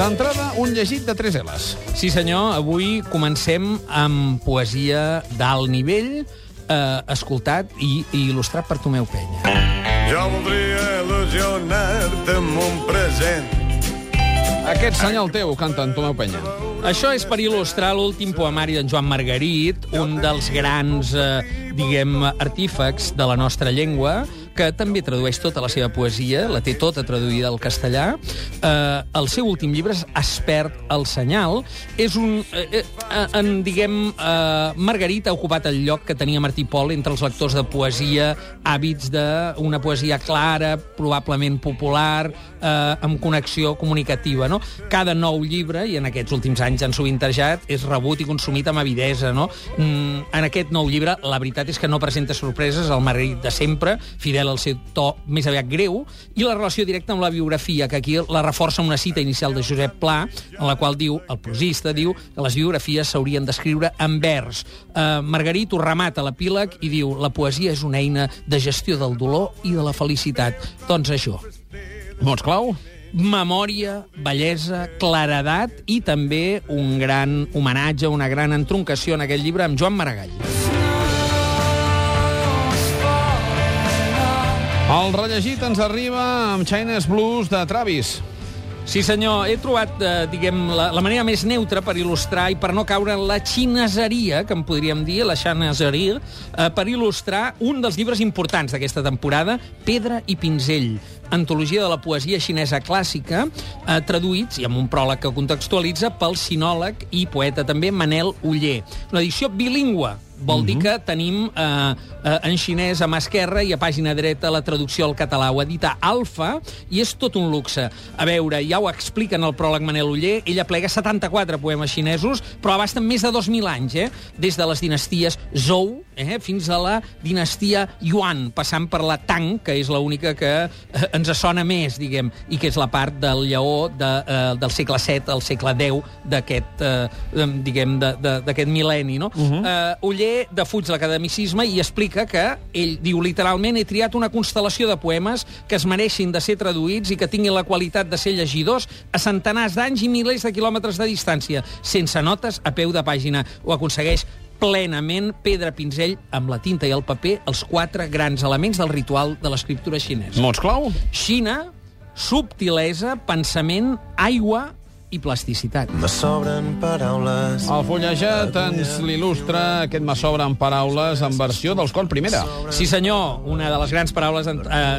D'entrada, un llegit de 3 L's. Sí, senyor, avui comencem amb poesia d'alt nivell, eh, escoltat i, i il·lustrat per Tomeu Penya. Jo voldria il·lusionar-te amb un present. Aquest senyal teu, canta en Tomeu Penya. Això és per il·lustrar l'últim poemari d'en Joan Margarit, un dels grans, eh, diguem, artífecs de la nostra llengua, que també tradueix tota la seva poesia, la té tota traduïda al castellà. Eh, el seu últim llibre és Es perd el senyal. És un... Eh, eh, en, diguem, eh, Margarit ha ocupat el lloc que tenia Martí Pol entre els lectors de poesia, hàbits d'una poesia clara, probablement popular, eh, amb connexió comunicativa. No? Cada nou llibre, i en aquests últims anys han sovintejat, és rebut i consumit amb avidesa. No? Mm, en aquest nou llibre, la veritat és que no presenta sorpreses, el Margarit de sempre, fidel al seu to més aviat greu, i la relació directa amb la biografia, que aquí la reforça una cita inicial de Josep Pla, en la qual diu, el prosista diu, que les biografies s'haurien d'escriure en vers. Eh, Margarit ho remata l'epíleg i diu, la poesia és una eina de gestió del dolor i de la felicitat. Doncs això, Mots clau? memòria, bellesa, claredat i també un gran homenatge, una gran entroncació en aquest llibre amb Joan Maragall. El rellegit ens arriba amb Chinese Blues de Travis. Sí, senyor, he trobat, eh, diguem, la, la manera més neutra per il·lustrar i per no caure en la xineseria, que en podríem dir, la xineseria, eh, per il·lustrar un dels llibres importants d'aquesta temporada, Pedra i pinzell, antologia de la poesia xinesa clàssica, eh, traduïts, i amb un pròleg que contextualitza, pel sinòleg i poeta també Manel Uller. Una edició bilingüe, vol dir que tenim eh, eh, en xinès a mà esquerra i a pàgina dreta la traducció al català. Ho edita Alfa i és tot un luxe. A veure, ja ho explica en el pròleg Manel Uller, ella plega 74 poemes xinesos, però abasten més de 2.000 anys, eh? des de les dinasties Zhou eh? fins a la dinastia Yuan, passant per la Tang, que és l'única que eh, ens sona més, diguem, i que és la part del lleó de, eh, del segle VII al segle X d'aquest, eh, diguem, d'aquest mil·lenni, no? Uh -huh. eh, Uller defuig l'academicisme i explica que ell diu literalment he triat una constel·lació de poemes que es mereixin de ser traduïts i que tinguin la qualitat de ser llegidors a centenars d'anys i milers de quilòmetres de distància, sense notes a peu de pàgina. Ho aconsegueix plenament pedra pinzell amb la tinta i el paper, els quatre grans elements del ritual de l'escriptura xinesa. Mots clau? Xina, subtilesa, pensament, aigua i plasticitat. Me sobren paraules. El fullejat ens l'il·lustra, aquest me sobra en paraules, en versió dels Col Primera. Sí, senyor, una de les grans paraules, eh,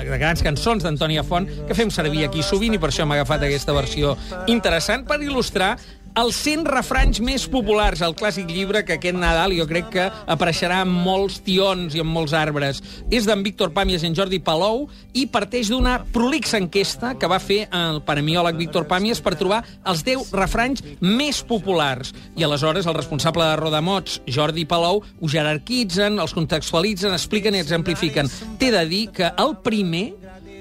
de grans cançons d'Antònia Font, que fem servir aquí sovint, i per això hem agafat aquesta versió interessant per il·lustrar els 100 refranys més populars, el clàssic llibre que aquest Nadal jo crec que apareixerà en molts tions i en molts arbres. És d'en Víctor Pàmies i en Jordi Palou i parteix d'una prolixa enquesta que va fer el paremiòleg Víctor Pàmies per trobar els 10 refranys més populars. I aleshores el responsable de Rodamots, Jordi Palou, ho jerarquitzen, els contextualitzen, expliquen i exemplifiquen. T'he de dir que el primer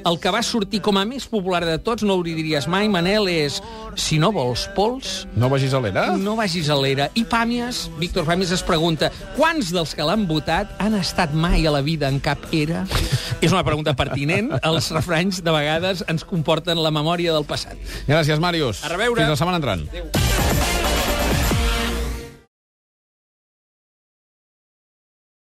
el que va sortir com a més popular de tots, no ho diries mai, Manel, és si no vols pols, No vagis a l'era? no vagis a l'era. I Pàmies, Víctor Pàmies es pregunta, quants dels que l'han votat han estat mai a la vida en cap era? És una pregunta pertinent. Els refranys, de vegades, ens comporten la memòria del passat. Gràcies, Màrius. A reveure. Fins la setmana entrant. Adéu.